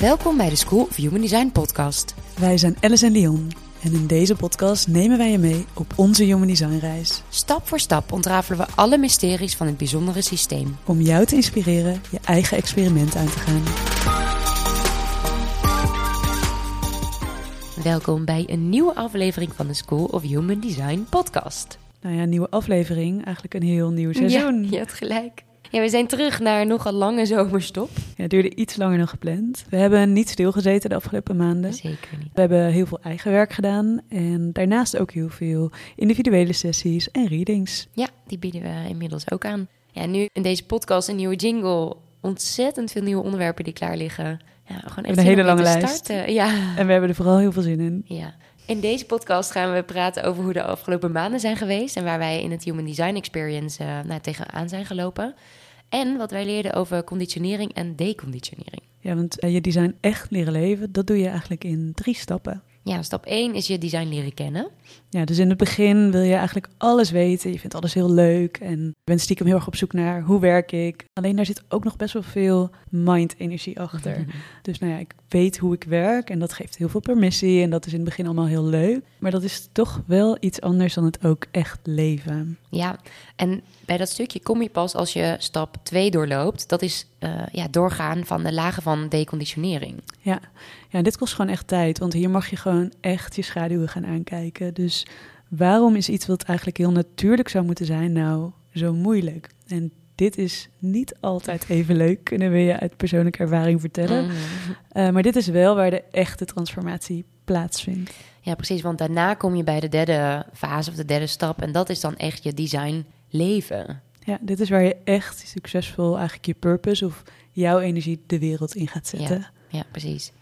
Welkom bij de School of Human Design podcast. Wij zijn Alice en Leon en in deze podcast nemen wij je mee op onze Human Design reis. Stap voor stap ontrafelen we alle mysteries van het bijzondere systeem. Om jou te inspireren je eigen experiment aan te gaan. Welkom bij een nieuwe aflevering van de School of Human Design podcast. Nou ja, nieuwe aflevering, eigenlijk een heel nieuw seizoen. Ja, je hebt gelijk. Ja, we zijn terug naar nogal lange zomerstop. Ja, het duurde iets langer dan gepland. We hebben niet stilgezeten de afgelopen maanden. Zeker niet. We hebben heel veel eigen werk gedaan en daarnaast ook heel veel individuele sessies en readings. Ja, die bieden we inmiddels ook aan. Ja, nu in deze podcast een nieuwe jingle. Ontzettend veel nieuwe onderwerpen die klaar liggen. Ja, gewoon echt een hele lange lijst. starten. Ja. En we hebben er vooral heel veel zin in. Ja. In deze podcast gaan we praten over hoe de afgelopen maanden zijn geweest en waar wij in het Human Design Experience uh, nou, tegenaan zijn gelopen. En wat wij leerden over conditionering en deconditionering. Ja, want eh, je design echt leren leven, dat doe je eigenlijk in drie stappen. Ja, stap 1 is je design leren kennen. Ja, dus in het begin wil je eigenlijk alles weten. Je vindt alles heel leuk en je bent stiekem heel erg op zoek naar hoe werk ik. Alleen daar zit ook nog best wel veel mind-energie achter. Dus nou ja, ik weet hoe ik werk en dat geeft heel veel permissie en dat is in het begin allemaal heel leuk. Maar dat is toch wel iets anders dan het ook echt leven. Ja, en bij dat stukje kom je pas als je stap 2 doorloopt. Dat is uh, ja, doorgaan van de lagen van deconditionering. Ja. Ja, dit kost gewoon echt tijd, want hier mag je gewoon echt je schaduwen gaan aankijken. Dus waarom is iets wat eigenlijk heel natuurlijk zou moeten zijn nou zo moeilijk? En dit is niet altijd even leuk, kunnen we je uit persoonlijke ervaring vertellen. Mm. Uh, maar dit is wel waar de echte transformatie plaatsvindt. Ja, precies, want daarna kom je bij de derde fase of de derde stap. En dat is dan echt je design leven. Ja, dit is waar je echt succesvol eigenlijk je purpose of jouw energie de wereld in gaat zetten. Ja, ja precies.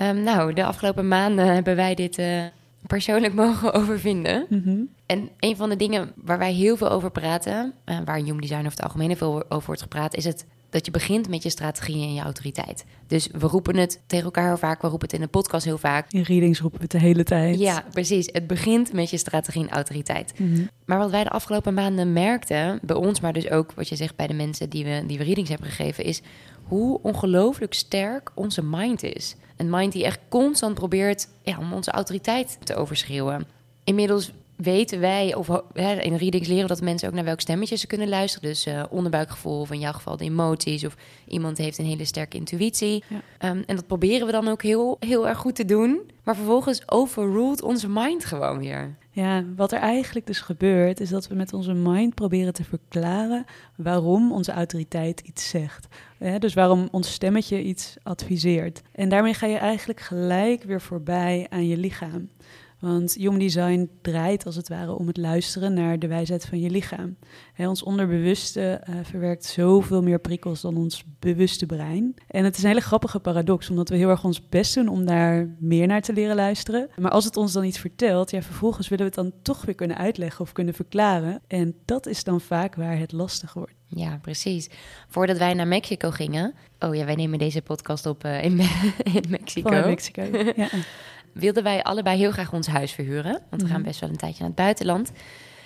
Um, nou, de afgelopen maanden hebben wij dit uh, persoonlijk mogen overvinden. Mm -hmm. En een van de dingen waar wij heel veel over praten, uh, waar in Human Design over het algemeen veel over wordt gepraat, is het dat je begint met je strategie en je autoriteit. Dus we roepen het tegen elkaar heel vaak, we roepen het in de podcast heel vaak. In readings roepen we het de hele tijd. Ja, precies. Het begint met je strategie en autoriteit. Mm -hmm. Maar wat wij de afgelopen maanden merkten, bij ons, maar dus ook wat je zegt bij de mensen die we, die we readings hebben gegeven, is hoe ongelooflijk sterk onze mind is. Een mind die echt constant probeert ja, om onze autoriteit te overschreeuwen. Inmiddels weten wij, of hè, in readings leren dat mensen ook naar welk stemmetje ze kunnen luisteren. Dus uh, onderbuikgevoel, of in jouw geval de emoties, of iemand heeft een hele sterke intuïtie. Ja. Um, en dat proberen we dan ook heel, heel erg goed te doen. Maar vervolgens overruled onze mind gewoon weer. Ja, wat er eigenlijk dus gebeurt, is dat we met onze mind proberen te verklaren waarom onze autoriteit iets zegt. Dus waarom ons stemmetje iets adviseert. En daarmee ga je eigenlijk gelijk weer voorbij aan je lichaam. Want Human Design draait als het ware om het luisteren naar de wijsheid van je lichaam. He, ons onderbewuste uh, verwerkt zoveel meer prikkels dan ons bewuste brein. En het is een hele grappige paradox, omdat we heel erg ons best doen om daar meer naar te leren luisteren. Maar als het ons dan iets vertelt, ja, vervolgens willen we het dan toch weer kunnen uitleggen of kunnen verklaren. En dat is dan vaak waar het lastig wordt. Ja, precies. Voordat wij naar Mexico gingen. Oh ja, wij nemen deze podcast op uh, in, in Mexico. Mexico. ja wilden wij allebei heel graag ons huis verhuren. Want we mm -hmm. gaan best wel een tijdje naar het buitenland.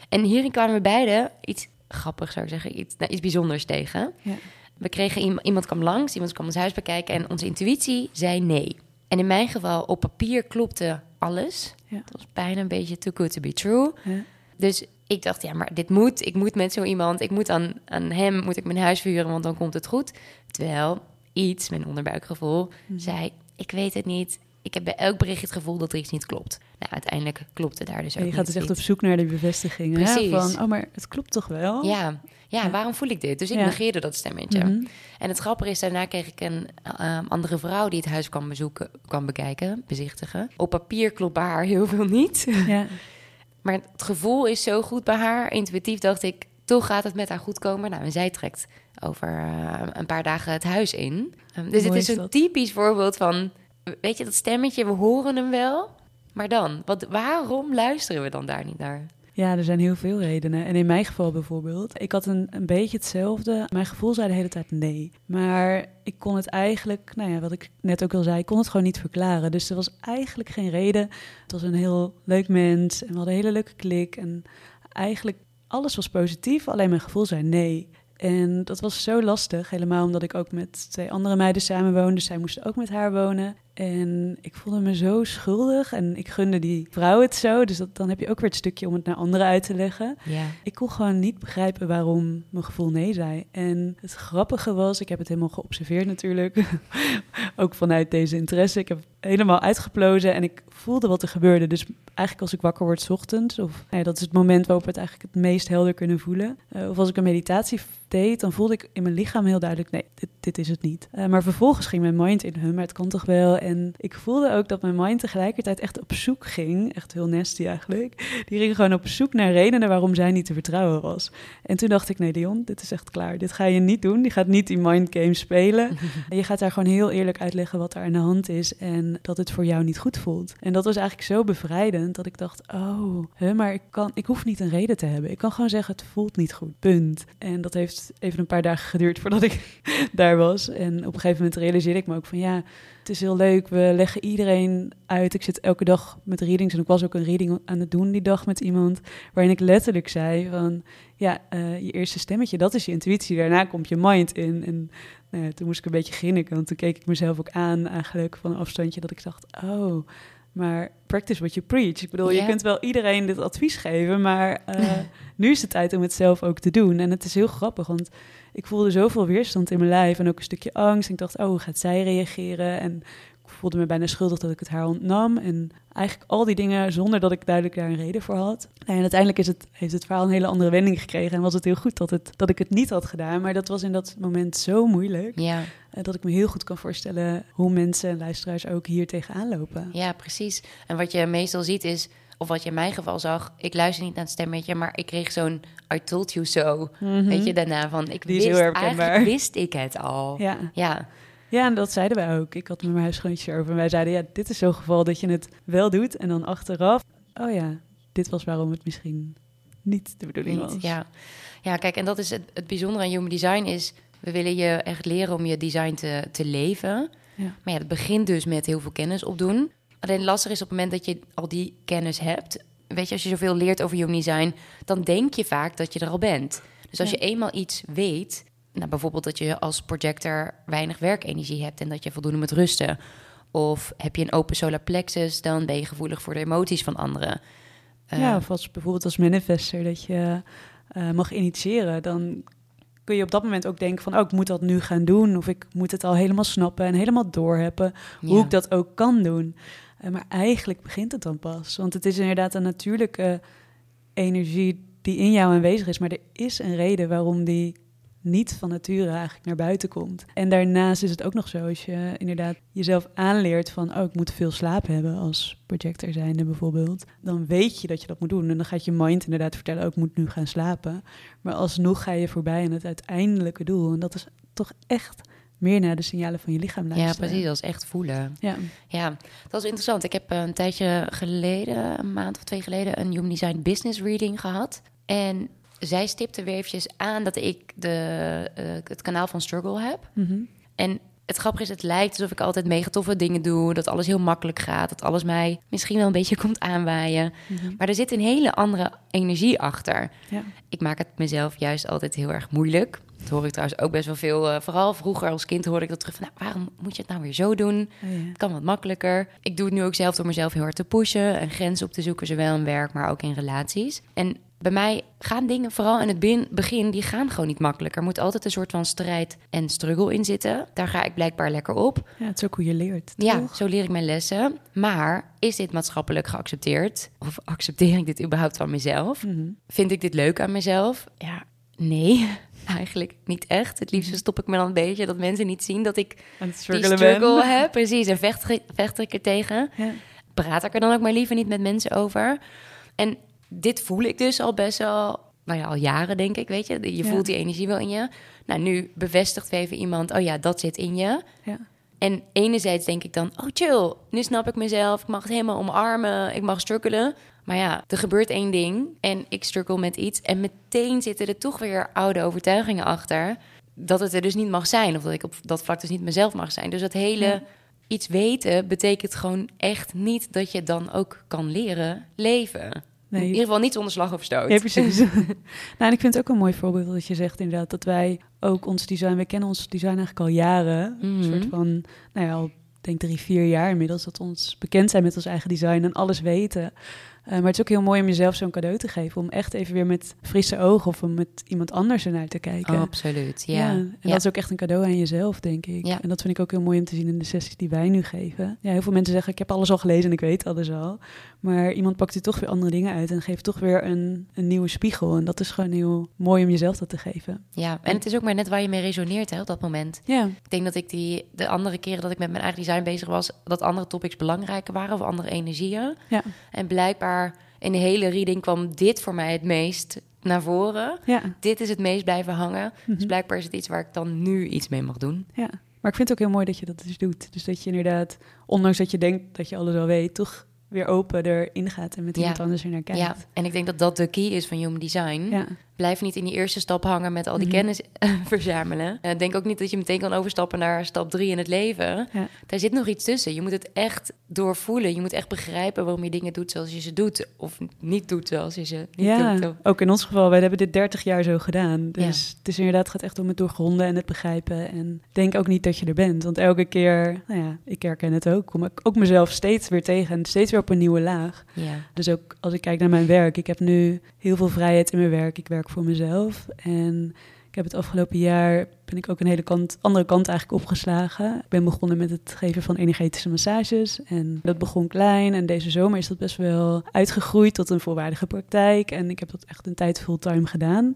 En hierin kwamen we beide iets grappigs, zou ik zeggen, iets, nou, iets bijzonders tegen. Ja. We kregen iemand kwam langs, iemand kwam ons huis bekijken en onze intuïtie zei nee. En in mijn geval, op papier klopte alles. Ja. Het was bijna een beetje too good to be true. Ja. Dus ik dacht, ja, maar dit moet. Ik moet met zo iemand, ik moet aan, aan hem, moet ik mijn huis verhuren, want dan komt het goed. Terwijl iets, mijn onderbuikgevoel, Mhm. zei, ik weet het niet. Ik heb bij elk bericht het gevoel dat er iets niet klopt. Nou, uiteindelijk klopte daar dus ook En je gaat dus echt op zoek naar de bevestiging. hè, Precies. Van, oh, maar het klopt toch wel? Ja, ja, Ja. waarom voel ik dit? Dus ik Ja. negeerde dat stemmetje. Mhm. En het grappige is, daarna kreeg ik een eh, andere vrouw die het huis kwam bezoeken, kwam bekijken, bezichtigen. Op papier klopt bij haar heel veel niet. Ja. Maar het gevoel is zo goed bij haar. Intuïtief dacht ik, toch gaat het met haar goed komen. Nou, en zij trekt over eh, een paar dagen het huis in. Um, dus het mooi is is een typisch voorbeeld van... Weet je, dat stemmetje, we horen hem wel. Maar dan, wat, waarom luisteren we dan daar niet naar? ja, er zijn heel veel redenen. En in mijn geval bijvoorbeeld, ik had een, een beetje hetzelfde. Mijn gevoel zei de hele tijd nee. Maar ik kon het eigenlijk, nou ja, wat ik net ook al zei, ik kon het gewoon niet verklaren. Dus er was eigenlijk geen reden. Het was een heel leuk mens en we hadden een hele leuke klik. En eigenlijk alles was positief, alleen mijn gevoel zei nee. En dat was zo lastig, helemaal omdat ik ook met twee andere meiden samen woonde. Dus zij moesten ook met haar wonen. En ik voelde me zo schuldig en ik gunde die vrouw het zo. Dus dat, dan heb je ook weer het stukje om het naar anderen uit te leggen. Ik kon gewoon niet begrijpen waarom mijn gevoel nee zei. En het grappige was, ik heb het helemaal geobserveerd natuurlijk. ook vanuit deze interesse. Ik heb helemaal uitgeplozen en ik voelde wat er gebeurde. Dus eigenlijk als ik wakker word 's ochtends, of nou ja, dat is het moment waarop we het eigenlijk het meest helder kunnen voelen. Eh, of als ik een meditatie deed, dan voelde ik in mijn lichaam heel duidelijk, nee, dit, dit is het niet. Eh, maar vervolgens ging mijn mind in, hun, maar het kan toch wel. En ik voelde ook dat mijn mind tegelijkertijd echt op zoek ging, echt heel nasty eigenlijk. Die ging gewoon op zoek naar redenen waarom zij niet te vertrouwen was. En toen dacht ik, nee Leon, dit is echt klaar. Dit ga je niet doen. Je gaat niet die mind game spelen. En je gaat daar gewoon heel eerlijk uitleggen wat er aan de hand is en dat het voor jou niet goed voelt. En dat was eigenlijk zo bevrijdend dat ik dacht, oh, hè, maar ik, kan, ik hoef niet een reden te hebben. Ik kan gewoon zeggen, het voelt niet goed, punt. En dat heeft even een paar dagen geduurd voordat ik daar was. En op een gegeven moment realiseerde ik me ook van, ja, het is heel leuk. We leggen iedereen uit. Ik zit elke dag met readings en ik was ook een reading aan het doen die dag met iemand waarin ik letterlijk zei van, ja, eh, je eerste stemmetje, dat is je intuïtie. Daarna komt je mind in. En nou ja, toen moest ik een beetje grinniken, want toen keek ik mezelf ook aan eigenlijk van een afstandje dat ik dacht, oh, maar practice what you preach. Ik bedoel, je kunt wel iedereen dit advies geven, maar eh, nu is het tijd om het zelf ook te doen. En het is heel grappig, want ik voelde zoveel weerstand in mijn lijf en ook een stukje angst. Ik dacht, oh, hoe gaat zij reageren? En voelde me bijna schuldig dat ik het haar ontnam. En eigenlijk al die dingen zonder dat ik duidelijk daar een reden voor had. En uiteindelijk is het, heeft het verhaal een hele andere wending gekregen. En was het heel goed dat, het, dat ik het niet had gedaan. Maar dat was in dat moment zo moeilijk. Ja. eh, Dat ik me heel goed kan voorstellen hoe mensen en luisteraars ook hier tegenaan lopen. ja, precies. En wat je meestal ziet is, of wat je in mijn geval zag, ik luister niet naar het stemmetje, maar ik kreeg zo'n I told you so. Weet je, daarna van, ik Mhm. Die wist, eigenlijk wist ik het al. Ja. Ja, ja, en dat zeiden wij ook. Ik had met mijn huisgenootje over. En wij zeiden, ja, dit is zo'n geval dat je het wel doet. En dan achteraf, oh ja, dit was waarom het misschien niet de bedoeling was. Ja. ja, kijk, en dat is het, het bijzondere aan Human Design is, we willen je echt leren om je design te, te leven. Ja. Maar ja, het begint dus met heel veel kennis opdoen. Alleen lastig is op het moment dat je al die kennis hebt. Weet je, als je zoveel leert over Human Design, dan denk je vaak dat je er al bent. Dus als Ja. je eenmaal iets weet, nou, bijvoorbeeld dat je als projector weinig werkenergie hebt en dat je voldoende moet rusten. Of heb je een open solar plexus, dan ben je gevoelig voor de emoties van anderen. Eh, ja, of als bijvoorbeeld als manifester dat je eh, mag initiëren, dan kun je op dat moment ook denken van, oh, ik moet dat nu gaan doen. Of ik moet het al helemaal snappen en helemaal doorhebben hoe ja. ik dat ook kan doen. Eh, maar eigenlijk begint het dan pas. Want het is inderdaad een natuurlijke energie die in jou aanwezig is. Maar er is een reden waarom die niet van nature eigenlijk naar buiten komt. En daarnaast is het ook nog zo, als je inderdaad jezelf aanleert van... oh, ik moet veel slaap hebben als projector zijnde bijvoorbeeld... dan weet je dat je dat moet doen. En dan gaat je mind inderdaad vertellen, oh, ik moet nu gaan slapen. Maar alsnog ga je voorbij aan het uiteindelijke doel. En dat is toch echt meer naar de signalen van je lichaam ja, luisteren. precies, dat is echt voelen. Ja, Ja, dat is interessant. Ik heb eh, een tijdje geleden, een maand of twee geleden, een Human Design Business Reading gehad. En zij stipte weer eventjes aan dat ik de, eh, het kanaal van Struggle heb. Mhm. En het grappige is, het lijkt alsof ik altijd mega toffe dingen doe. Dat alles heel makkelijk gaat. Dat alles mij misschien wel een beetje komt aanwaaien. Mhm. Maar er zit een hele andere energie achter. ja. Ik maak het mezelf juist altijd heel erg moeilijk. Dat hoor ik trouwens ook best wel veel. eh, vooral vroeger als kind hoorde ik dat terug van... Nou, waarom moet je het nou weer zo doen? Oh, ja. Het kan wat makkelijker. Ik doe het nu ook zelf door mezelf heel hard te pushen... en grenzen op te zoeken, zowel in werk, maar ook in relaties. En bij mij gaan dingen, vooral in het begin... die gaan gewoon niet makkelijk. Er moet altijd een soort van strijd en struggle in zitten. Daar ga ik blijkbaar lekker op. ja, het is ook hoe je leert. Ja, zo leer ik mijn lessen. Maar is dit maatschappelijk geaccepteerd? Of accepteer ik dit überhaupt van mezelf? Mhm. Vind ik dit leuk aan mezelf? Ja, nee, eigenlijk niet echt. Het liefst stop ik me dan een beetje dat mensen niet zien dat ik die struggle ben. heb. Precies, en vecht, vecht ik er tegen. Ja. Praat ik er dan ook maar liever niet met mensen over. En dit voel ik dus al best wel, nou ja, al jaren denk ik, weet je. Je Ja. voelt die energie wel in je. Nou, nu bevestigt even iemand, oh ja, dat zit in je. Ja. En enerzijds denk ik dan, oh chill, nu snap ik mezelf, ik mag het helemaal omarmen, ik mag struggelen. Maar ja, er gebeurt één ding en ik struggle met iets. En meteen zitten er toch weer oude overtuigingen achter dat het er dus niet mag zijn. Of dat ik op dat vlak dus niet mezelf mag zijn. Dus dat hele Ja. iets weten betekent gewoon echt niet dat je dan ook kan leren leven. Nee. In ieder geval niet zonder slag of stoot. Ja, precies. nou, en ik vind het ook een mooi voorbeeld dat je zegt inderdaad dat wij ook ons design, we kennen ons design eigenlijk al jaren. Een Mhm. soort van, nou ja, al denk drie, vier jaar inmiddels dat we ons bekend zijn met ons eigen design en alles weten. Eh, maar het is ook heel mooi om jezelf zo'n cadeau te geven. Om echt even weer met frisse ogen of om met iemand anders ernaar te kijken. Oh, absoluut, ja. en Ja. dat is ook echt een cadeau aan jezelf, denk ik. Ja. En dat vind ik ook heel mooi om te zien in de sessies die wij nu geven. Ja, heel veel mensen zeggen, ik heb alles al gelezen en ik weet alles al. Maar iemand pakt er toch weer andere dingen uit en geeft toch weer een, een nieuwe spiegel. En dat is gewoon heel mooi om jezelf dat te geven. Ja, en het is ook maar net waar je mee resoneert hè, op dat moment. Ja, Ik denk dat ik die de andere keren dat ik met mijn eigen design bezig was, dat andere topics belangrijker waren of andere energieën. ja, En blijkbaar in de hele reading kwam dit voor mij het meest naar voren. ja. Dit is het meest blijven hangen. Dus Mhm. blijkbaar is het iets waar ik dan nu iets mee mag doen. ja. Maar ik vind het ook heel mooi dat je dat dus doet. Dus dat je inderdaad, ondanks dat je denkt dat je alles al weet, toch weer open erin gaat en met Ja. iemand anders er naar kijkt. Ja, en ik denk dat dat de key is van human design. ja. Blijf niet in die eerste stap hangen met al die Mhm. kennis verzamelen. Eh, denk ook niet dat je meteen kan overstappen naar stap drie in het leven. Ja. Daar zit nog iets tussen. Je moet het echt doorvoelen. Je moet echt begrijpen waarom je dingen doet zoals je ze doet. Of niet doet zoals je ze niet ja, doet. Ook in ons geval, wij hebben dit 30 jaar zo gedaan. Dus het is inderdaad, gaat echt om het doorgronden en het begrijpen. En denk ook niet dat je er bent. Want elke keer, nou ja, ik herken het ook, kom ik ook mezelf steeds weer tegen en steeds weer op een nieuwe laag. Ja. Dus ook als ik kijk naar mijn werk, ik heb nu heel veel vrijheid in mijn werk. Ik werk voor mezelf en ik heb het afgelopen jaar ben ik ook een hele kant, andere kant eigenlijk opgeslagen. Ik ben begonnen met het geven van energetische massages en dat begon klein en deze zomer is dat best wel uitgegroeid tot een volwaardige praktijk en ik heb dat echt een tijd fulltime gedaan.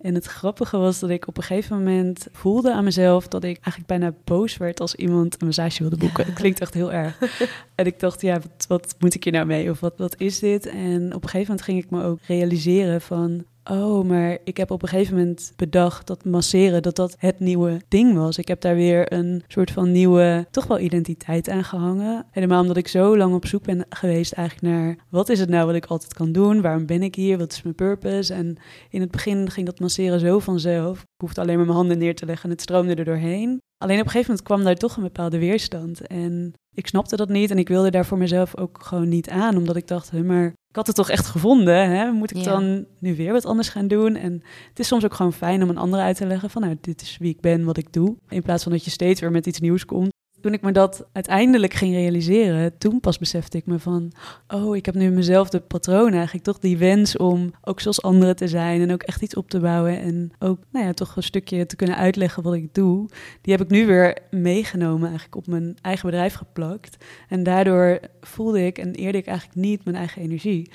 En het grappige was dat ik op een gegeven moment voelde aan mezelf dat ik eigenlijk bijna boos werd als iemand een massage wilde boeken. Het klinkt echt heel erg. En ik dacht, ja, wat, wat moet ik hier nou mee? Of wat, wat is dit? En op een gegeven moment ging ik me ook realiseren van... Oh, maar ik heb op een gegeven moment bedacht dat masseren, dat dat het nieuwe ding was. Ik heb daar weer een soort van nieuwe, toch wel identiteit aan gehangen. Helemaal omdat ik zo lang op zoek ben geweest eigenlijk naar... Wat is het nou wat ik altijd kan doen? Waarom ben ik hier? Wat is mijn purpose? En in het begin ging dat masseren zo vanzelf. Ik hoefde alleen maar mijn handen neer te leggen en het stroomde er doorheen. Alleen op een gegeven moment kwam daar toch een bepaalde weerstand. En ik snapte dat niet en ik wilde daar voor mezelf ook gewoon niet aan. Omdat ik dacht, "Huh, maar ik had het toch echt gevonden. Hè? Moet ik Ja. dan nu weer wat anders gaan doen? En het is soms ook gewoon fijn om een ander uit te leggen van... nou, dit is wie ik ben, wat ik doe. In plaats van dat je steeds weer met iets nieuws komt. Toen ik me dat uiteindelijk ging realiseren, toen pas besefte ik me van... oh, ik heb nu mezelfde patroon eigenlijk. Toch die wens om ook zoals anderen te zijn en ook echt iets op te bouwen. En ook, nou ja, toch een stukje te kunnen uitleggen wat ik doe. Die heb ik nu weer meegenomen eigenlijk op mijn eigen bedrijf geplakt. En daardoor voelde ik en eerde ik eigenlijk niet mijn eigen energie.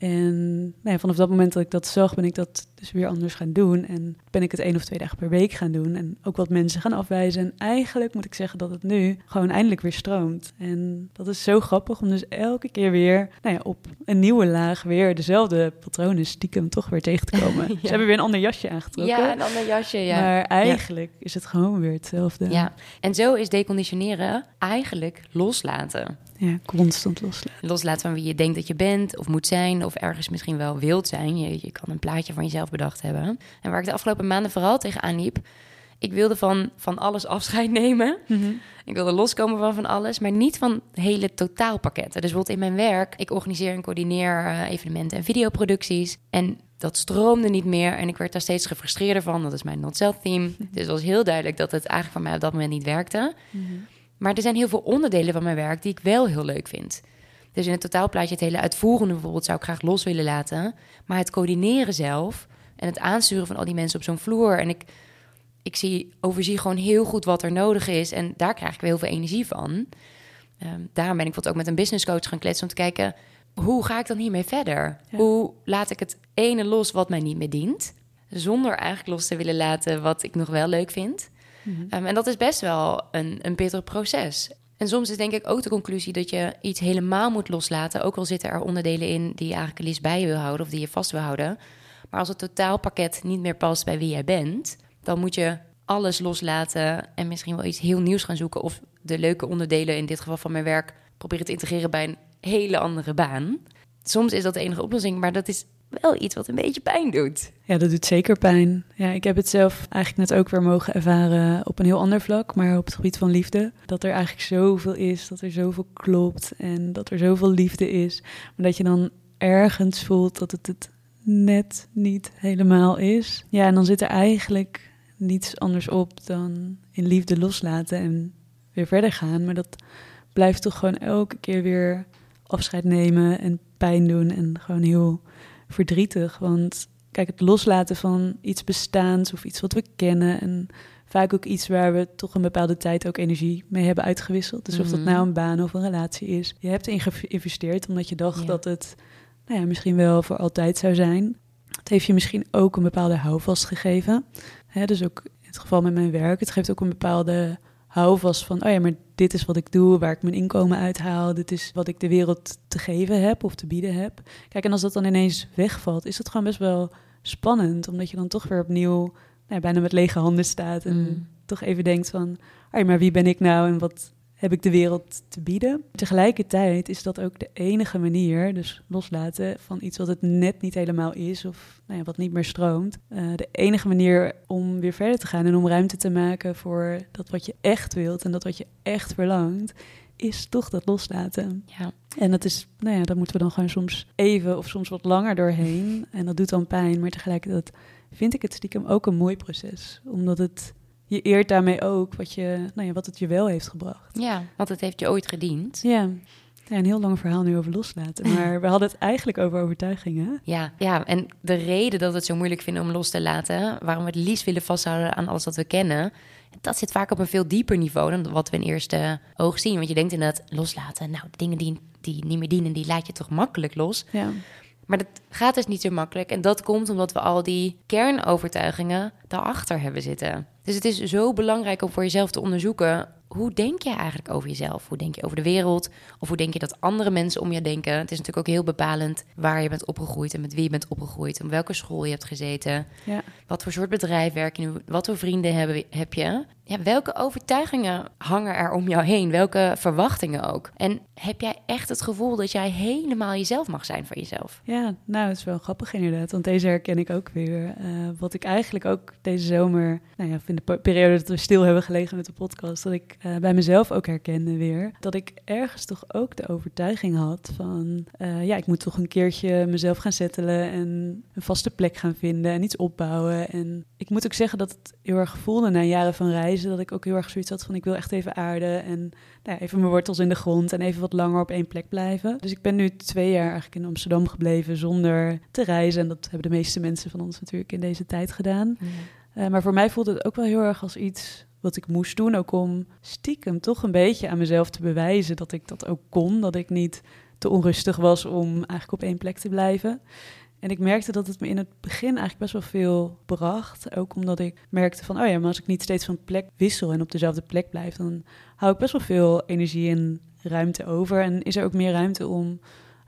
En nou ja, vanaf dat moment dat ik dat zag, ben ik dat dus weer anders gaan doen. En ben ik het één of twee dagen per week gaan doen. En ook wat mensen gaan afwijzen. En eigenlijk moet ik zeggen dat het nu gewoon eindelijk weer stroomt. En dat is zo grappig om dus elke keer weer nou ja, op een nieuwe laag weer dezelfde patronen stiekem toch weer tegen te komen. Ze hebben weer een ander jasje aangetrokken. ja, een ander jasje, ja. Maar eigenlijk is het gewoon weer hetzelfde. Ja, en zo is deconditioneren eigenlijk loslaten. Ja, constant loslaten. Loslaten van wie je denkt dat je bent of moet zijn... of ergens misschien wel wilt zijn. Je, je kan een plaatje van jezelf bedacht hebben. En waar ik de afgelopen maanden vooral tegenaan liep... ik wilde van, van alles afscheid nemen. Ik wilde loskomen van van alles, maar niet van hele totaalpakketten. Dus bijvoorbeeld in mijn werk, ik organiseer en coördineer eh, evenementen en videoproducties. En dat stroomde niet meer en ik werd daar steeds gefrustreerder van. Dat is mijn not-self-theme. Dus het was heel duidelijk dat het eigenlijk voor mij op dat moment niet werkte. Maar er zijn heel veel onderdelen van mijn werk die ik wel heel leuk vind. Dus in het totaalplaatje, het hele uitvoerende bijvoorbeeld, zou ik graag los willen laten. Maar het coördineren zelf en het aansturen van al die mensen op zo'n vloer. En ik, ik zie, overzie gewoon heel goed wat er nodig is. En daar krijg ik weer heel veel energie van. Ehm, daarom ben ik bijvoorbeeld ook met een business coach gaan kletsen om te kijken... hoe ga ik dan hiermee verder? Ja. Hoe laat ik het ene los wat mij niet meer dient... zonder eigenlijk los te willen laten wat ik nog wel leuk vind... Um, en dat is best wel een, een proces. En soms is denk ik ook de conclusie dat je iets helemaal moet loslaten. Ook al zitten er onderdelen in die je eigenlijk liefst bij je wil houden of die je vast wil houden. Maar als het totaalpakket niet meer past bij wie jij bent, dan moet je alles loslaten en misschien wel iets heel nieuws gaan zoeken. Of de leuke onderdelen, in dit geval van mijn werk, proberen te integreren bij een hele andere baan. Soms is dat de enige oplossing, maar dat is wel iets wat een beetje pijn doet. Ja, dat doet zeker pijn. Ja, ik heb het zelf eigenlijk net ook weer mogen ervaren op een heel ander vlak, maar op het gebied van liefde. Dat er eigenlijk zoveel is, dat er zoveel klopt en dat er zoveel liefde is. Maar dat je dan ergens voelt dat het het net niet helemaal is. Ja, en dan zit er eigenlijk niets anders op dan in liefde loslaten en weer verder gaan. Maar dat blijft toch gewoon elke keer weer afscheid nemen en pijn doen en gewoon heel verdrietig. Want kijk, het loslaten van iets bestaans of iets wat we kennen en vaak ook iets waar we toch een bepaalde tijd ook energie mee hebben uitgewisseld. Dus of dat Mhm. nou een baan of een relatie is. Je hebt erin geïnvesteerd omdat je dacht Ja. dat het nou ja, misschien wel voor altijd zou zijn. Het heeft je misschien ook een bepaalde houvast gegeven. Hè, dus ook in het geval met mijn werk. Het geeft ook een bepaalde houvast van... oh ja, maar dit is wat ik doe, waar ik mijn inkomen uithaal. Dit is wat ik de wereld te geven heb of te bieden heb. Kijk, en als dat dan ineens wegvalt, is dat gewoon best wel spannend. Omdat je dan toch weer opnieuw nou ja, bijna met lege handen staat. En Mm. toch even denkt van... oh ja, maar wie ben ik nou en wat heb ik de wereld te bieden? Tegelijkertijd is dat ook de enige manier, dus loslaten van iets wat het net niet helemaal is... of nou ja, wat niet meer stroomt. eh, de enige manier om weer verder te gaan en om ruimte te maken voor dat wat je echt wilt... en dat wat je echt verlangt, is toch dat loslaten. Ja. En dat is, nou ja, daar moeten we dan gewoon soms even of soms wat langer doorheen. En dat doet dan pijn, maar tegelijkertijd vind ik het stiekem ook een mooi proces. Omdat het je eert daarmee ook wat, je, nou ja, wat het je wel heeft gebracht. ja, want het heeft je ooit gediend. Ja. ja, een heel lang verhaal nu over loslaten. Maar we hadden het eigenlijk over overtuigingen. Ja, ja, en de reden dat we het zo moeilijk vinden om los te laten, waarom we het liefst willen vasthouden aan alles wat we kennen, dat zit vaak op een veel dieper niveau dan wat we in eerste oog zien. Want je denkt inderdaad, loslaten, nou, dingen die, die niet meer dienen, die laat je toch makkelijk los. Ja, Maar dat gaat dus niet zo makkelijk. En dat komt omdat we al die kernovertuigingen daarachter hebben zitten. Dus het is zo belangrijk om voor jezelf te onderzoeken. Hoe denk je eigenlijk over jezelf? Hoe denk je over de wereld? Of hoe denk je dat andere mensen om je denken? Het is natuurlijk ook heel bepalend waar je bent opgegroeid en met wie je bent opgegroeid. Om welke school je hebt gezeten. ja. Wat voor soort bedrijf werk je nu? Wat voor vrienden heb, heb je? Ja, welke overtuigingen hangen er om jou heen? Welke verwachtingen ook? En heb jij echt het gevoel dat jij helemaal jezelf mag zijn voor jezelf? Ja, nou, het is wel grappig inderdaad. Want deze herken ik ook weer. Eh, wat ik eigenlijk ook deze zomer, nou ja, in de periode dat we stil hebben gelegen met de podcast, dat ik eh, bij mezelf ook herkende weer. Dat ik ergens toch ook de overtuiging had van, eh, ja, ik moet toch een keertje mezelf gaan settelen en een vaste plek gaan vinden en iets opbouwen. En ik moet ook zeggen dat het heel erg voelde na jaren van reizen, dat ik ook heel erg zoiets had van, ik wil echt even aarden en nou ja, even mijn wortels in de grond en even wat langer op één plek blijven. Dus ik ben nu twee jaar eigenlijk in Amsterdam gebleven zonder te reizen. En dat hebben de meeste mensen van ons natuurlijk in deze tijd gedaan. Eh, maar voor mij voelde het ook wel heel erg als iets wat ik moest doen. Ook om stiekem toch een beetje aan mezelf te bewijzen dat ik dat ook kon. Dat ik niet te onrustig was om eigenlijk op één plek te blijven. En ik merkte dat het me in het begin eigenlijk best wel veel bracht. Ook omdat ik merkte van, oh ja, maar als ik niet steeds van plek wissel en op dezelfde plek blijf, dan hou ik best wel veel energie en ruimte over. En is er ook meer ruimte om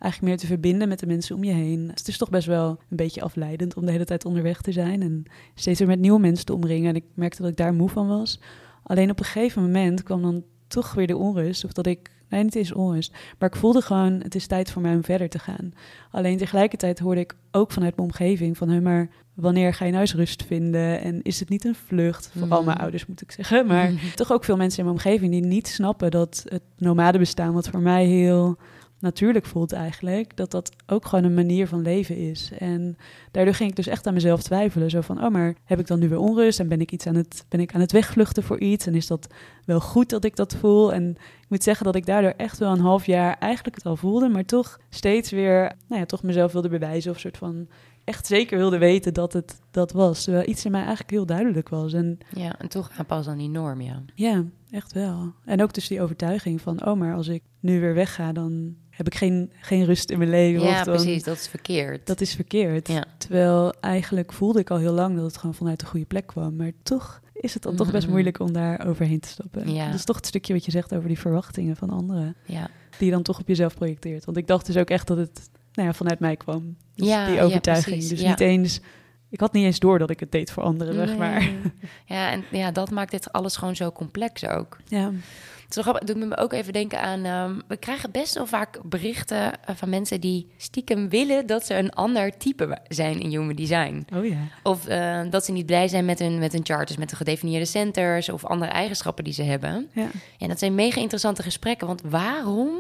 eigenlijk meer te verbinden met de mensen om je heen. Het is toch best wel een beetje afleidend om de hele tijd onderweg te zijn en steeds weer met nieuwe mensen te omringen. En ik merkte dat ik daar moe van was. Alleen op een gegeven moment kwam dan toch weer de onrust. Of dat ik, nee, niet eens onrust. Maar ik voelde gewoon, het is tijd voor mij om verder te gaan. Alleen tegelijkertijd hoorde ik ook vanuit mijn omgeving van, hé, maar wanneer ga je nou eens rust vinden? En is het niet een vlucht? Vooral mijn ouders moet ik zeggen. Maar toch ook veel mensen in mijn omgeving die niet snappen dat het nomadenbestaan, wat voor mij heel natuurlijk voelt eigenlijk, dat dat ook gewoon een manier van leven is. En daardoor ging ik dus echt aan mezelf twijfelen. Zo van, oh, maar heb ik dan nu weer onrust? En ben ik, iets aan het, ben ik aan het wegvluchten voor iets? En is dat wel goed dat ik dat voel? En ik moet zeggen dat ik daardoor echt wel een half jaar eigenlijk het al voelde, maar toch steeds weer, nou ja, toch mezelf wilde bewijzen of soort van echt zeker wilde weten dat het dat was. Terwijl iets in mij eigenlijk heel duidelijk was. En Ja, en toch aanpassen aan die norm, ja. ja, echt wel. En ook dus die overtuiging van, oh, maar als ik nu weer wegga, dan heb ik geen, geen rust in mijn leven. Ja, dan, precies, dat is verkeerd. Dat is verkeerd. Ja. Terwijl eigenlijk voelde ik al heel lang dat het gewoon vanuit de goede plek kwam. Maar toch is het dan toch best Mhm. moeilijk om daar overheen te stappen. Ja. Dat is toch het stukje wat je zegt over die verwachtingen van anderen. ja. Die je dan toch op jezelf projecteert. Want ik dacht dus ook echt dat het nou ja, vanuit mij kwam. Dus Ja, die overtuiging. dus niet eens... Ik had niet eens door dat ik het deed voor anderen, zeg maar. Ja, en ja, dat maakt dit alles gewoon zo complex ook. Ja. Het is grappig, doet me ook even denken aan... ehm, we krijgen best wel vaak berichten eh, van mensen die stiekem willen... dat ze een ander type zijn in human design. Oh ja. Of eh, dat ze niet blij zijn met hun, met hun charters, met de gedefinieerde centers... of andere eigenschappen die ze hebben. Ja. En dat zijn mega interessante gesprekken, want waarom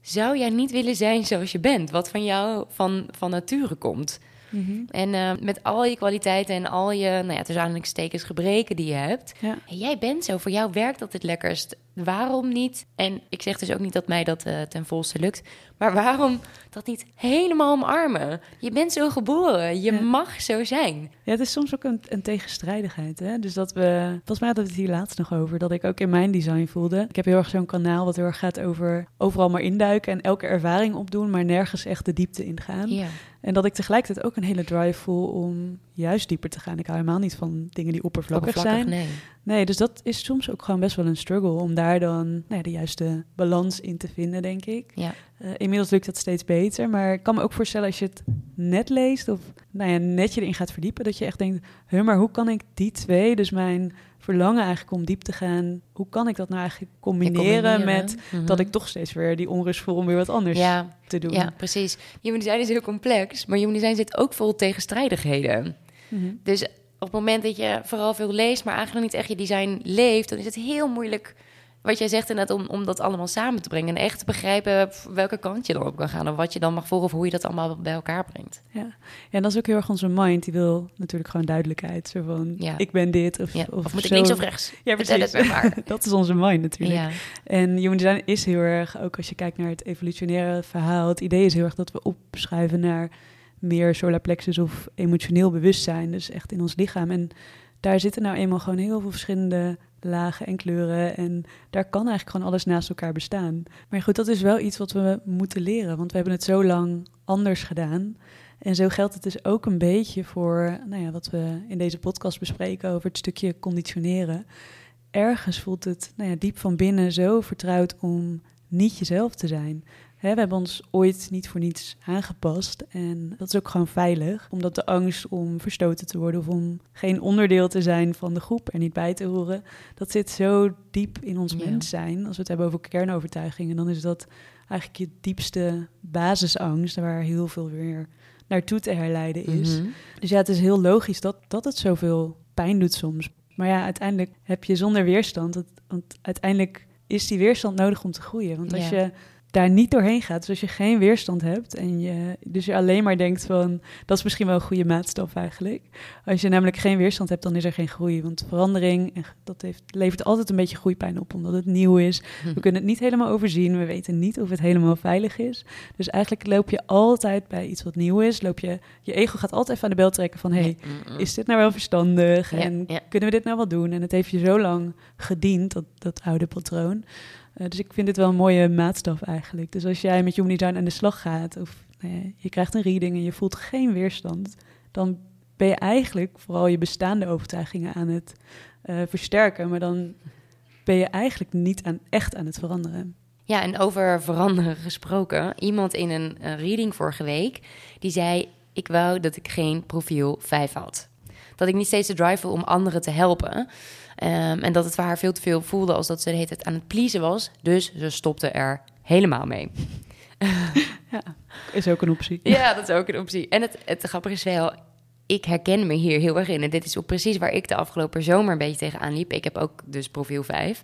zou jij niet willen zijn zoals je bent? Wat van jou van, van nature komt. Mhm. En eh, met al je kwaliteiten en al je, nou ja, tussen aanhalingstekens, gebreken die je hebt. Ja. En jij bent zo, voor jou werkt dat het lekkerst. Waarom niet? En ik zeg dus ook niet dat mij dat eh, ten volste lukt. Maar waarom dat niet helemaal omarmen? Je bent zo geboren. Je Ja. mag zo zijn. Ja, het is soms ook een, een tegenstrijdigheid. Hè? Dus dat we, volgens mij hadden we het hier laatst nog over, dat ik ook in mijn design voelde. Ik heb heel erg zo'n kanaal wat heel erg gaat over overal maar induiken en elke ervaring opdoen, maar nergens echt de diepte ingaan. Ja. En dat ik tegelijkertijd ook een hele drive voel om juist dieper te gaan. Ik hou helemaal niet van dingen die oppervlakkig, zijn. nee. Nee, dus dat is soms ook gewoon best wel een struggle om daar dan nou ja, de juiste balans in te vinden, denk ik. Ja. Eh, inmiddels lukt dat steeds beter, maar ik kan me ook voorstellen als je het net leest of nou ja, net je erin gaat verdiepen, dat je echt denkt, huh, maar hoe kan ik die twee, dus mijn verlangen eigenlijk om diep te gaan, hoe kan ik dat nou eigenlijk combineren, met Mhm. dat ik toch steeds weer die onrust voel om weer wat anders Ja, te doen. ja, precies. Human design is heel complex, maar human design zit ook vol tegenstrijdigheden. Mhm. Dus op het moment dat je vooral veel leest, maar eigenlijk niet echt je design leeft, dan is het heel moeilijk, wat jij zegt inderdaad, om, om dat allemaal samen te brengen. En echt te begrijpen welke kant je dan op kan gaan. Of wat je dan mag volgen of hoe je dat allemaal bij elkaar brengt. Ja. ja, en dat is ook heel erg onze mind. Die wil natuurlijk gewoon duidelijkheid. Zo van, Ja. ik ben dit. Of, Ja. of, Of, moet ik zo. links of rechts? Ja, precies. het maar. dat is onze mind natuurlijk. Ja. En human design is heel erg, ook als je kijkt naar het evolutionaire verhaal, het idee is heel erg dat we opschuiven naar meer solar plexus of emotioneel bewustzijn, dus echt in ons lichaam. En daar zitten nou eenmaal gewoon heel veel verschillende lagen en kleuren en daar kan eigenlijk gewoon alles naast elkaar bestaan. Maar goed, dat is wel iets wat we moeten leren, want we hebben het zo lang anders gedaan. En zo geldt het dus ook een beetje voor nou ja, wat we in deze podcast bespreken over het stukje conditioneren ergens voelt het nou ja, diep van binnen zo vertrouwd om niet jezelf te zijn. Hè, we hebben ons ooit niet voor niets aangepast en dat is ook gewoon veilig, omdat de angst om verstoten te worden of om geen onderdeel te zijn van de groep er niet bij te horen, dat zit zo diep in ons mens zijn. Als we het hebben over kernovertuigingen, dan is dat eigenlijk je diepste basisangst waar heel veel weer naartoe te herleiden is. Mhm. Dus ja, het is heel logisch dat, dat het zoveel pijn doet soms. Maar ja, uiteindelijk heb je zonder weerstand. Het, want uiteindelijk is die weerstand nodig om te groeien. Want als Ja. je daar niet doorheen gaat, dus als je geen weerstand hebt en je dus je alleen maar denkt van dat is misschien wel een goede maatstaf eigenlijk. Als je namelijk geen weerstand hebt, dan is er geen groei. Want verandering, dat heeft, levert altijd een beetje groeipijn op, omdat het nieuw is. We kunnen het niet helemaal overzien. We weten niet of het helemaal veilig is. Dus eigenlijk loop je altijd bij iets wat nieuw is. Loop je, je ego gaat altijd even aan de bel trekken van... hey, is dit nou wel verstandig? Ja, en ja. kunnen we dit nou wel doen? En het heeft je zo lang gediend, dat, dat oude patroon. Eh, dus ik vind dit wel een mooie maatstaf eigenlijk. Dus als jij met Human Design aan de slag gaat... of nou je krijgt een reading en je voelt geen weerstand... dan ben je eigenlijk vooral je bestaande overtuigingen aan het eh, versterken. Maar dan ben je eigenlijk niet aan, echt aan het veranderen. Ja, en over veranderen gesproken. Iemand in een reading vorige week, die zei... ik wou dat ik geen profiel 5 had. Dat ik niet steeds de drive voel om anderen te helpen. Ehm, en dat het voor haar veel te veel voelde als dat ze de hele tijd aan het pleasen was. Dus ze stopte er helemaal mee. Ja, is ook een optie. Ja, dat is ook een optie. En het, het grappige is wel, ik herken me hier heel erg in. En dit is ook precies waar ik de afgelopen zomer een beetje tegenaan liep. Ik heb ook dus profiel 5.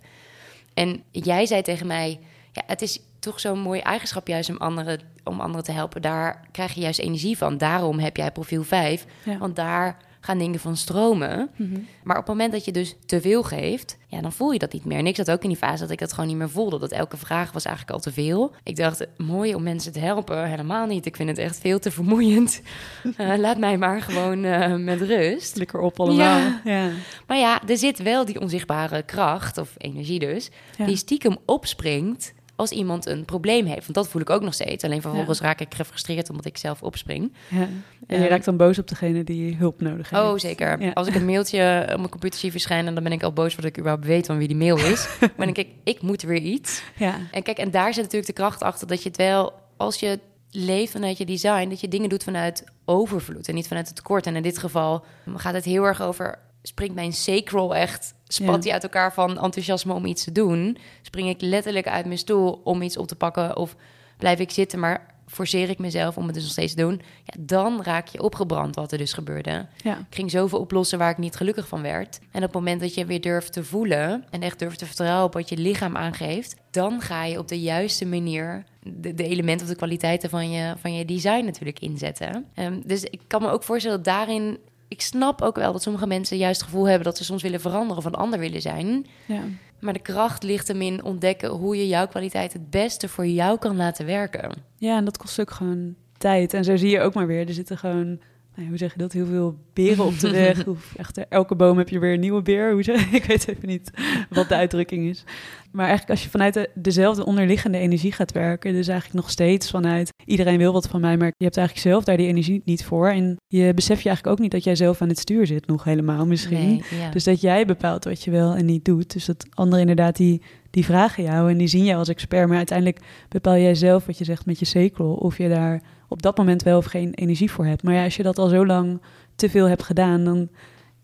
En jij zei tegen mij, ja, het is toch zo'n mooi eigenschap juist om anderen, om anderen te helpen. Daar krijg je juist energie van. Daarom heb jij profiel 5. Ja. Want daar gaan dingen van stromen. Mhm. Maar op het moment dat je dus te veel geeft, ja, dan voel je dat niet meer. En ik zat ook in die fase dat ik dat gewoon niet meer voelde. Dat elke vraag was eigenlijk al te veel. Ik dacht, mooi om mensen te helpen. Helemaal niet. Ik vind het echt veel te vermoeiend. Eh, laat mij maar gewoon eh, met rust. Lekker op allemaal. Ja. Ja. Maar ja, er zit wel die onzichtbare kracht, of energie dus, Ja. die stiekem opspringt als iemand een probleem heeft. Want dat voel ik ook nog steeds. Alleen vervolgens raak ik gefrustreerd omdat ik zelf opspring. Ja. En je Ehm, raakt dan boos op degene die hulp nodig heeft. Oh, zeker. Ja. Als ik een mailtje op mijn computer zie verschijnen, dan ben ik al boos voordat ik überhaupt weet van wie die mail is. maar dan ik, ik moet weer iets. Ja. En kijk, en daar zit natuurlijk de kracht achter dat je het wel, als je leeft vanuit je design, dat je dingen doet vanuit overvloed en niet vanuit het tekort. En in dit geval gaat het heel erg over, springt mijn sacral echt, spat Ja. die uit elkaar van enthousiasme om iets te doen? Spring ik letterlijk uit mijn stoel om iets op te pakken of blijf ik zitten? Maar forceer ik mezelf om het dus nog steeds te doen. Ja, dan raak je opgebrand wat er dus gebeurde. Ja. Ik ging zoveel oplossen waar ik niet gelukkig van werd. En op het moment dat je weer durft te voelen en echt durft te vertrouwen op wat je lichaam aangeeft, dan ga je op de juiste manier de, de elementen of de kwaliteiten van je, van je design natuurlijk inzetten. Ehm, dus ik kan me ook voorstellen dat daarin. Ik snap ook wel dat sommige mensen juist het gevoel hebben dat ze soms willen veranderen of een ander willen zijn. Ja. Maar de kracht ligt hem in ontdekken hoe je jouw kwaliteit het beste voor jou kan laten werken. ja, en dat kost ook gewoon tijd. En zo zie je ook maar weer, er zitten gewoon, nou, hoe zeg je dat, heel veel beren op de weg. Of echt, eh, elke boom heb je weer een nieuwe beer. Hoe zeg, ik weet even niet wat de uitdrukking is. Maar eigenlijk als je vanuit de, dezelfde onderliggende energie gaat werken, dus eigenlijk nog steeds vanuit iedereen wil wat van mij, maar je hebt eigenlijk zelf daar die energie niet voor. En je beseft je eigenlijk ook niet dat jij zelf aan het stuur zit, nog helemaal misschien. Nee, ja. Dus dat jij bepaalt wat je wel en niet doet. Dus dat anderen inderdaad die, die vragen jou en die zien jou als expert. Maar uiteindelijk bepaal jij zelf wat je zegt met je zekel. Of je daar op dat moment wel of geen energie voor hebt. Maar ja, als je dat al zo lang te veel hebt gedaan, dan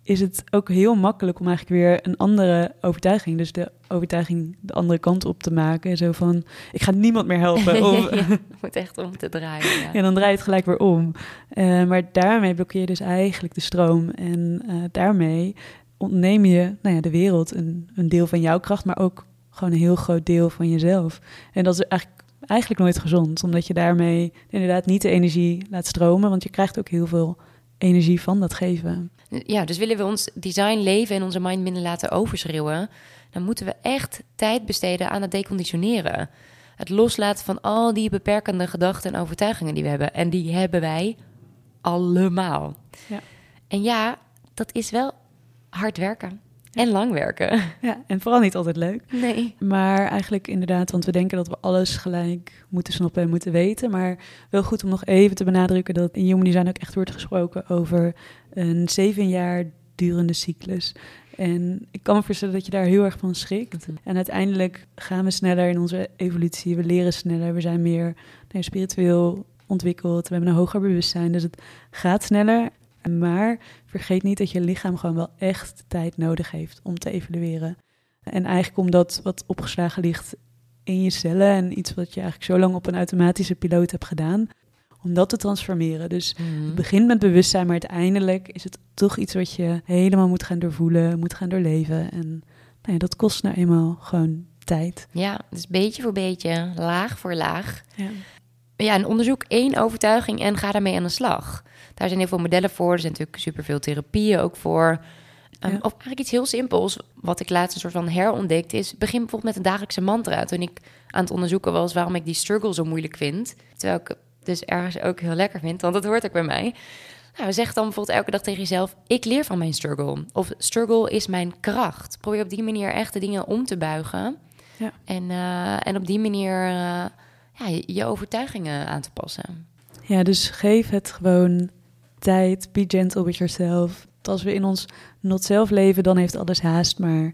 is het ook heel makkelijk om eigenlijk weer een andere overtuiging. Dus de overtuiging de andere kant op te maken. Zo van, ik ga niemand meer helpen. Of, ja, het moet echt om te draaien. Ja. ja, dan draai je het gelijk weer om. Eh, maar daarmee blokkeer je dus eigenlijk de stroom. En eh, daarmee ontneem je nou ja, de wereld een, een deel van jouw kracht, maar ook gewoon een heel groot deel van jezelf. En dat is eigenlijk, eigenlijk nooit gezond, omdat je daarmee inderdaad niet de energie laat stromen, want je krijgt ook heel veel energie van dat geven. Ja, dus willen we ons design leven en onze mind minder laten overschreeuwen, dan moeten we echt tijd besteden aan het deconditioneren. Het loslaten van al die beperkende gedachten en overtuigingen die we hebben. En die hebben wij allemaal. Ja. En ja, dat is wel hard werken en lang werken. Ja, en vooral niet altijd leuk. Nee. Maar eigenlijk inderdaad, want we denken dat we alles gelijk moeten snappen en moeten weten. Maar wel goed om nog even te benadrukken dat in Human Design ook echt wordt gesproken over een zeven jaar durende cyclus. En ik kan me voorstellen dat je daar heel erg van schrikt. En uiteindelijk gaan we sneller in onze evolutie, we leren sneller, we zijn meer nee, spiritueel ontwikkeld, we hebben een hoger bewustzijn. Dus het gaat sneller. Maar vergeet niet dat je lichaam gewoon wel echt tijd nodig heeft om te evolueren. En eigenlijk omdat wat opgeslagen ligt in je cellen en iets wat je eigenlijk zo lang op een automatische piloot hebt gedaan, om dat te transformeren. Dus Mhm. het begint met bewustzijn, maar uiteindelijk is het toch iets wat je helemaal moet gaan doorvoelen, moet gaan doorleven. En nou ja, dat kost nou eenmaal gewoon tijd. Ja, dus beetje voor beetje, laag voor laag. Ja. Ja, en onderzoek één overtuiging en ga daarmee aan de slag. Daar zijn heel veel modellen voor. Er zijn natuurlijk superveel therapieën ook voor. Um, Ja. Of eigenlijk iets heel simpels, wat ik laatst een soort van herontdekt is... begin bijvoorbeeld met een dagelijkse mantra. Toen ik aan het onderzoeken was waarom ik die struggle zo moeilijk vind... terwijl ik dus ergens ook heel lekker vind, want dat hoort ook bij mij... Nou, zeg dan bijvoorbeeld elke dag tegen jezelf... ik leer van mijn struggle. Of struggle is mijn kracht. Probeer op die manier echt de dingen om te buigen... Ja. En, eh, en op die manier eh, ja, je overtuigingen aan te passen. Ja, dus geef het gewoon tijd. Be gentle with yourself. Als we in ons not zelf leven, dan heeft alles haast. Maar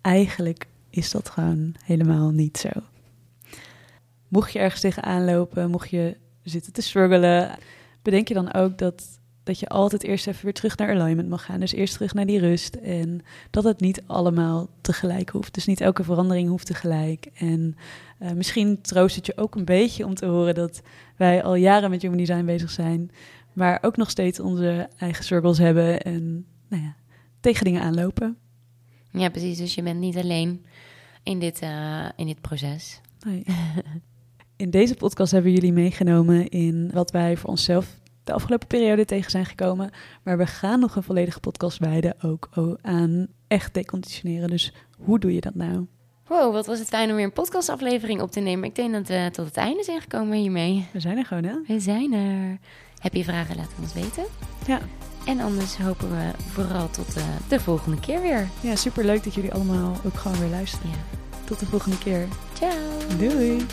eigenlijk is dat gewoon helemaal niet zo. Mocht je ergens tegenaan lopen, mocht je zitten te struggelen, bedenk je dan ook dat, dat je altijd eerst even weer terug naar alignment mag gaan. Dus eerst terug naar die rust. En dat het niet allemaal tegelijk hoeft. Dus niet elke verandering hoeft tegelijk. En uh, misschien troost het je ook een beetje om te horen dat wij al jaren met Human Design bezig zijn. Maar ook nog steeds onze eigen struggles hebben en nou ja, tegen dingen aanlopen. Ja, precies. Dus je bent niet alleen in dit, uh, in dit proces. Nee. In deze podcast hebben we jullie meegenomen in wat wij voor onszelf de afgelopen periode tegen zijn gekomen. Maar we gaan nog een volledige podcast wijden ook aan echt deconditioneren. Dus hoe doe je dat nou? Wow, wat was het fijn om weer een podcastaflevering op te nemen. Ik denk dat we tot het einde zijn gekomen hiermee. We zijn er gewoon, hè? We zijn er. Heb je vragen, laat het ons weten. Ja. En anders hopen we vooral tot eh, de volgende keer weer. Ja, super leuk dat jullie allemaal ook gewoon weer luisteren. Tot de volgende keer. Ciao. Doei.